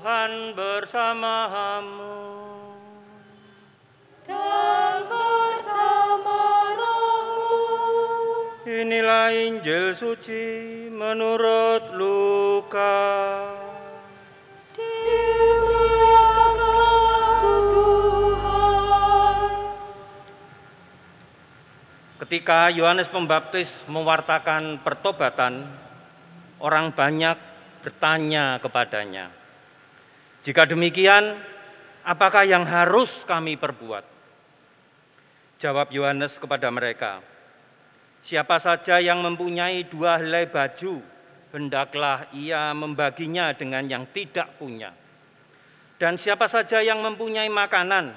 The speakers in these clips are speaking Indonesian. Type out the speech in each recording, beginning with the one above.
Tuhan bersamamu. Dan bersama rohmu. Inilah Injil suci menurut Lukas. Ketika Yohanes Pembaptis mewartakan pertobatan, orang banyak bertanya kepadanya, "Jika demikian, apakah yang harus kami perbuat?" Jawab Yohanes kepada mereka, "Siapa saja yang mempunyai dua helai baju, hendaklah ia membaginya dengan yang tidak punya. Dan siapa saja yang mempunyai makanan,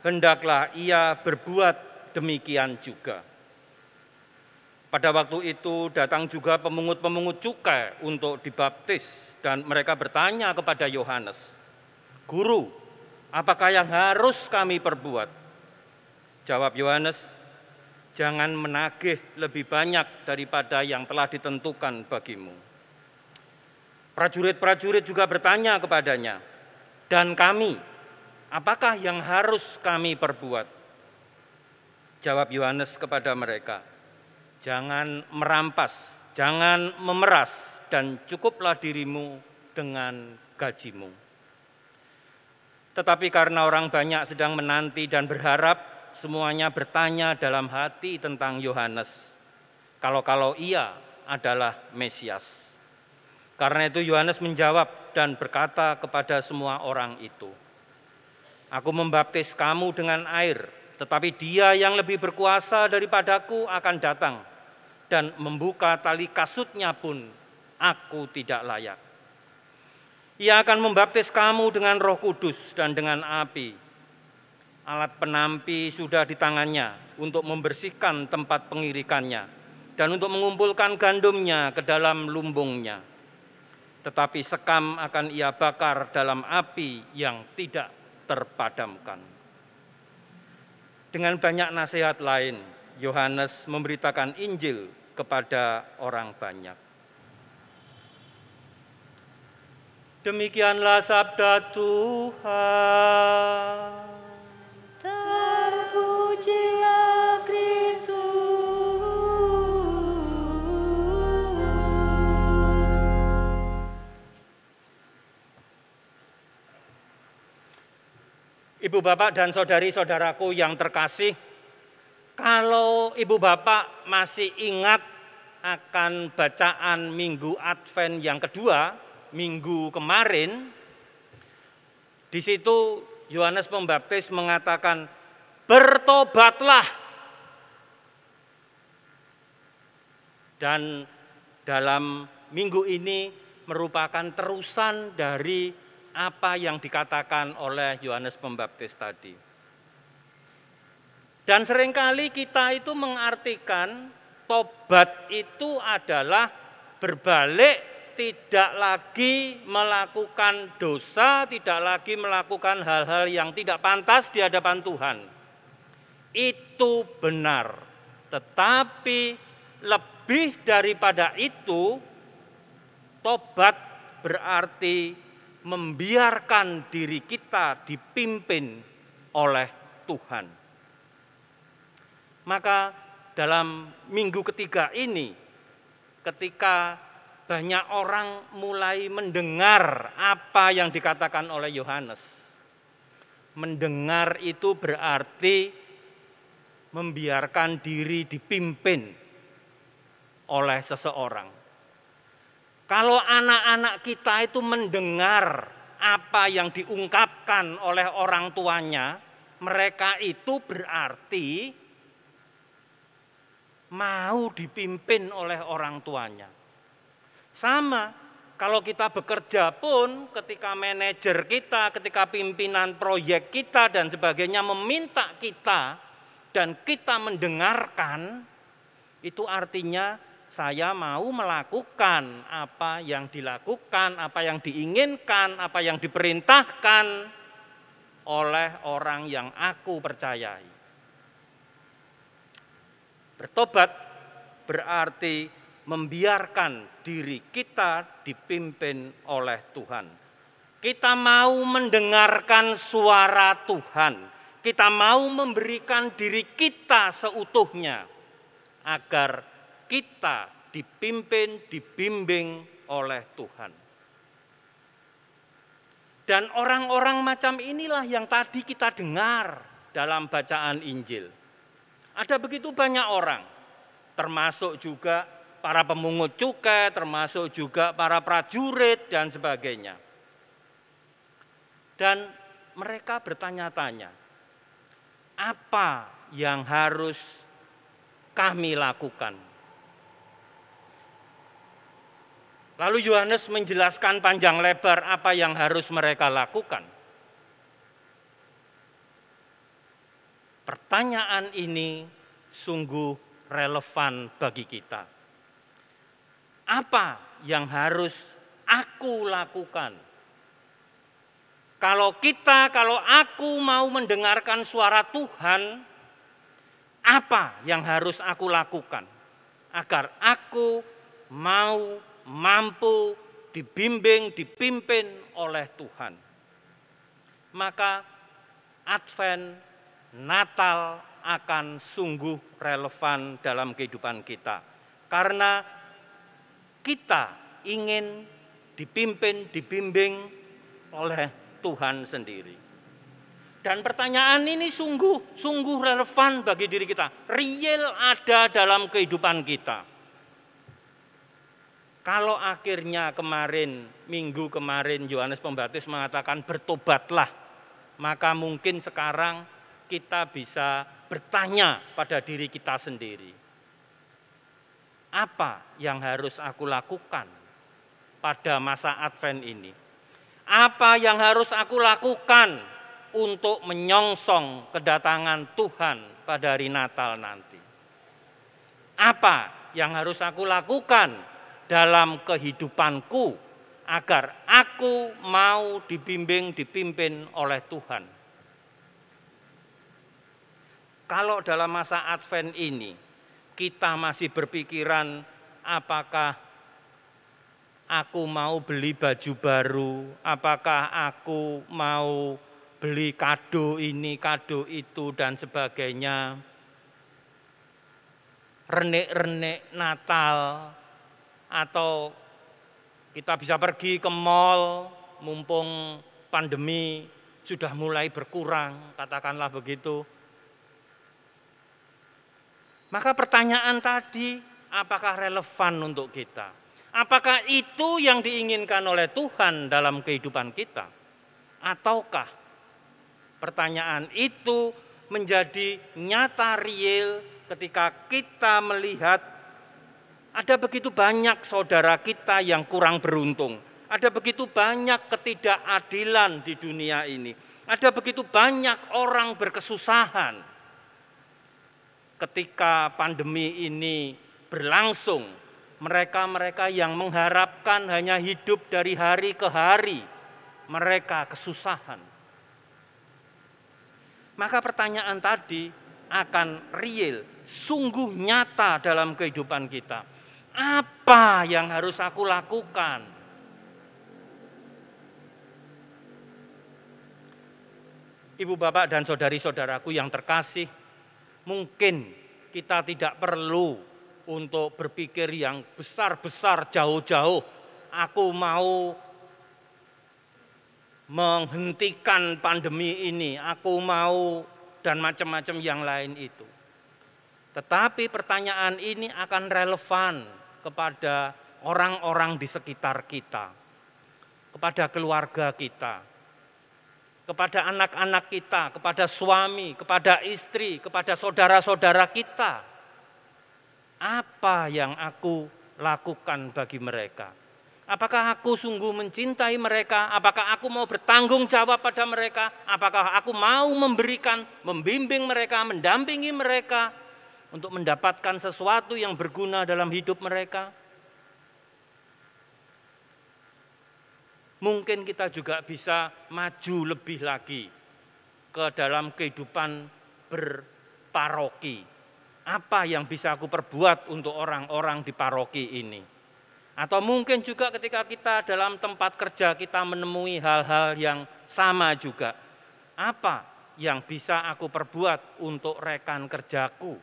hendaklah ia berbuat demikian juga." Pada waktu itu datang juga pemungut-pemungut cukai untuk dibaptis dan mereka bertanya kepada Yohanes, "Guru, apakah yang harus kami perbuat?" Jawab Yohanes, "Jangan menagih lebih banyak daripada yang telah ditentukan bagimu." Prajurit-prajurit juga bertanya kepadanya, "Dan kami, apakah yang harus kami perbuat?" Jawab Yohanes kepada mereka, Jangan merampas, jangan memeras, dan cukuplah dirimu dengan gajimu. Tetapi karena orang banyak sedang menanti dan berharap, semuanya bertanya dalam hati tentang Yohanes. Kalau-kalau ia adalah Mesias. Karena itu Yohanes menjawab dan berkata kepada semua orang itu, Aku membaptis kamu dengan air, tetapi dia yang lebih berkuasa daripadaku akan datang dan membuka tali kasutnya pun aku tidak layak. Ia akan membaptis kamu dengan roh kudus dan dengan api. Alat penampi sudah di tangannya untuk membersihkan tempat pengirikannya dan untuk mengumpulkan gandumnya ke dalam lumbungnya. Tetapi sekam akan ia bakar dalam api yang tidak terpadamkan. Dengan banyak nasihat lain, Yohanes memberitakan Injil kepada orang banyak. Demikianlah sabda Tuhan. Terpujilah Kristus. Ibu bapak dan saudari-saudaraku yang terkasih, kalau ibu bapak masih ingat akan bacaan Minggu Advent yang kedua, minggu kemarin, di situ Yohanes Pembaptis mengatakan, "Bertobatlah." Dan dalam minggu ini merupakan terusan dari apa yang dikatakan oleh Yohanes Pembaptis tadi. Dan sering kali kita itu mengartikan tobat itu adalah berbalik tidak lagi melakukan dosa, tidak lagi melakukan hal-hal yang tidak pantas di hadapan Tuhan. Itu benar. Tetapi lebih daripada itu, tobat berarti membiarkan diri kita dipimpin oleh Tuhan. Maka dalam minggu ketiga ini, ketika banyak orang mulai mendengar apa yang dikatakan oleh Yohanes, mendengar itu berarti membiarkan diri dipimpin oleh seseorang. Kalau anak-anak kita itu mendengar apa yang diungkapkan oleh orang tuanya, mereka itu berarti mau dipimpin oleh orang tuanya. Sama, kalau kita bekerja pun ketika manajer kita, ketika pimpinan proyek kita dan sebagainya meminta kita dan kita mendengarkan, itu artinya saya mau melakukan apa yang dilakukan, apa yang diinginkan, apa yang diperintahkan oleh orang yang aku percayai. Bertobat berarti membiarkan diri kita dipimpin oleh Tuhan. Kita mau mendengarkan suara Tuhan. Kita mau memberikan diri kita seutuhnya agar kita dipimpin, dibimbing oleh Tuhan. Dan orang-orang macam inilah yang tadi kita dengar dalam bacaan Injil. Ada begitu banyak orang, termasuk juga para pemungut cukai, termasuk juga para prajurit dan sebagainya. Dan mereka bertanya-tanya, apa yang harus kami lakukan? Lalu Yohanes menjelaskan panjang lebar apa yang harus mereka lakukan. Pertanyaan ini sungguh relevan bagi kita. Apa yang harus aku lakukan? Kalau kita, kalau aku mau mendengarkan suara Tuhan, apa yang harus aku lakukan agar aku mau mampu dibimbing, dipimpin oleh Tuhan? Maka Advent, Natal akan sungguh relevan dalam kehidupan kita. Karena kita ingin dipimpin, dibimbing oleh Tuhan sendiri. Dan pertanyaan ini sungguh sungguh relevan bagi diri kita. Real ada dalam kehidupan kita. Kalau akhirnya kemarin, minggu kemarin Yohanes Pembaptis mengatakan bertobatlah, maka mungkin sekarang kita bisa bertanya pada diri kita sendiri. Apa yang harus aku lakukan pada masa Advent ini? apa yang harus aku lakukan untuk menyongsong kedatangan Tuhan pada hari Natal nanti. Apa yang harus aku lakukan dalam kehidupanku agar aku mau dibimbing, dipimpin oleh Tuhan. Kalau dalam masa Advent ini kita masih berpikiran apakah aku mau beli baju baru, apakah aku mau beli kado ini, kado itu, dan sebagainya. Renek-renek Natal, atau kita bisa pergi ke mall, mumpung pandemi sudah mulai berkurang, katakanlah begitu. Maka pertanyaan tadi, apakah relevan untuk kita? Apakah itu yang diinginkan oleh Tuhan dalam kehidupan kita? Ataukah pertanyaan itu menjadi nyata real ketika kita melihat ada begitu banyak saudara kita yang kurang beruntung. Ada begitu banyak ketidakadilan di dunia ini. Ada begitu banyak orang berkesusahan. Ketika pandemi ini berlangsung, mereka-mereka yang mengharapkan hanya hidup dari hari ke hari, mereka kesusahan. Maka pertanyaan tadi akan real, sungguh nyata dalam kehidupan kita. Apa yang harus aku lakukan? Ibu bapak dan saudari-saudaraku yang terkasih, mungkin kita tidak perlu untuk berpikir yang besar-besar jauh-jauh. Aku mau menghentikan pandemi ini, aku mau dan macam-macam yang lain itu. Tetapi pertanyaan ini akan relevan kepada orang-orang di sekitar kita, kepada keluarga kita, kepada anak-anak kita, kepada suami, kepada istri, kepada saudara-saudara kita apa yang aku lakukan bagi mereka? Apakah aku sungguh mencintai mereka? Apakah aku mau bertanggung jawab pada mereka? Apakah aku mau memberikan, membimbing mereka, mendampingi mereka untuk mendapatkan sesuatu yang berguna dalam hidup mereka? Mungkin kita juga bisa maju lebih lagi ke dalam kehidupan berparoki, apa yang bisa aku perbuat untuk orang-orang di paroki ini? Atau mungkin juga ketika kita dalam tempat kerja kita menemui hal-hal yang sama juga. Apa yang bisa aku perbuat untuk rekan kerjaku?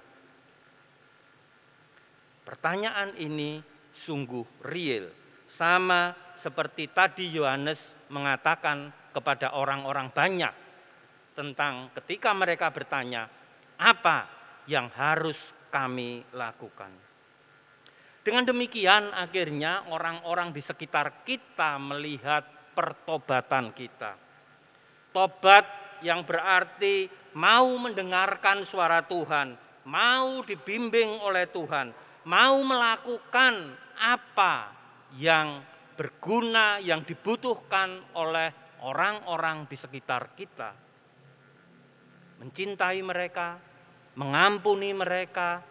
Pertanyaan ini sungguh real. Sama seperti tadi Yohanes mengatakan kepada orang-orang banyak tentang ketika mereka bertanya, apa yang harus kami lakukan? Dengan demikian akhirnya orang-orang di sekitar kita melihat pertobatan kita. Tobat yang berarti mau mendengarkan suara Tuhan, mau dibimbing oleh Tuhan, mau melakukan apa yang berguna, yang dibutuhkan oleh orang-orang di sekitar kita. Mencintai mereka, mengampuni mereka,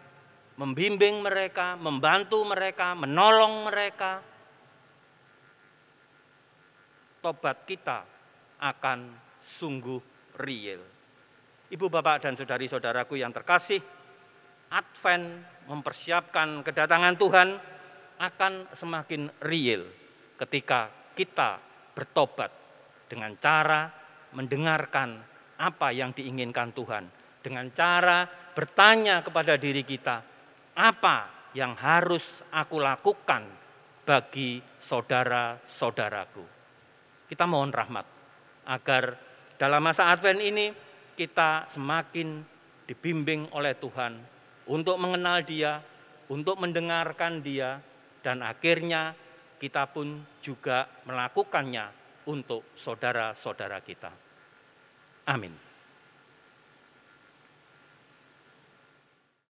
membimbing mereka, membantu mereka, menolong mereka. Tobat kita akan sungguh real. Ibu, bapak, dan saudari-saudaraku yang terkasih, Advent mempersiapkan kedatangan Tuhan akan semakin real ketika kita bertobat dengan cara mendengarkan apa yang diinginkan Tuhan, dengan cara bertanya kepada diri kita, apa yang harus aku lakukan bagi saudara-saudaraku. Kita mohon rahmat agar dalam masa Advent ini kita semakin dibimbing oleh Tuhan untuk mengenal Dia, untuk mendengarkan Dia, dan akhirnya kita pun juga melakukannya untuk saudara-saudara kita. Amin.